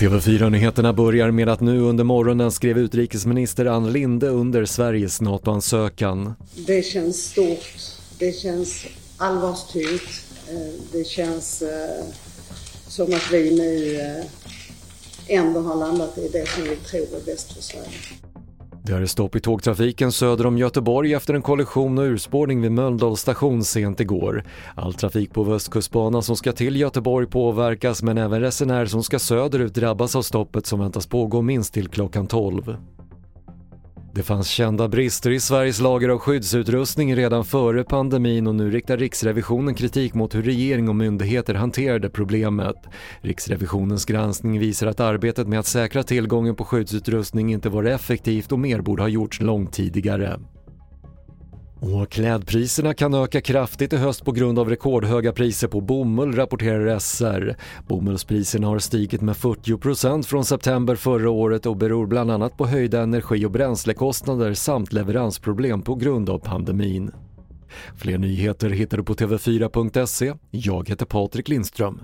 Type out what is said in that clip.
TV4-nyheterna börjar med att nu under morgonen skrev utrikesminister Ann Linde under Sveriges NATO-ansökan. Det känns stort, det känns allvarstyngt, eh, det känns eh, som att vi nu eh, ändå har landat i det som vi tror är bäst för Sverige. Det är stopp i tågtrafiken söder om Göteborg efter en kollision och urspårning vid Mölndals station sent igår. All trafik på Västkustbanan som ska till Göteborg påverkas men även resenärer som ska söderut drabbas av stoppet som väntas pågå minst till klockan 12. Det fanns kända brister i Sveriges lager av skyddsutrustning redan före pandemin och nu riktar Riksrevisionen kritik mot hur regering och myndigheter hanterade problemet. Riksrevisionens granskning visar att arbetet med att säkra tillgången på skyddsutrustning inte var effektivt och mer borde ha gjorts långt tidigare. Och klädpriserna kan öka kraftigt i höst på grund av rekordhöga priser på bomull, rapporterar SR. Bomullspriserna har stigit med 40% från september förra året och beror bland annat på höjda energi och bränslekostnader samt leveransproblem på grund av pandemin. Fler nyheter hittar du på TV4.se. Jag heter Patrik Lindström.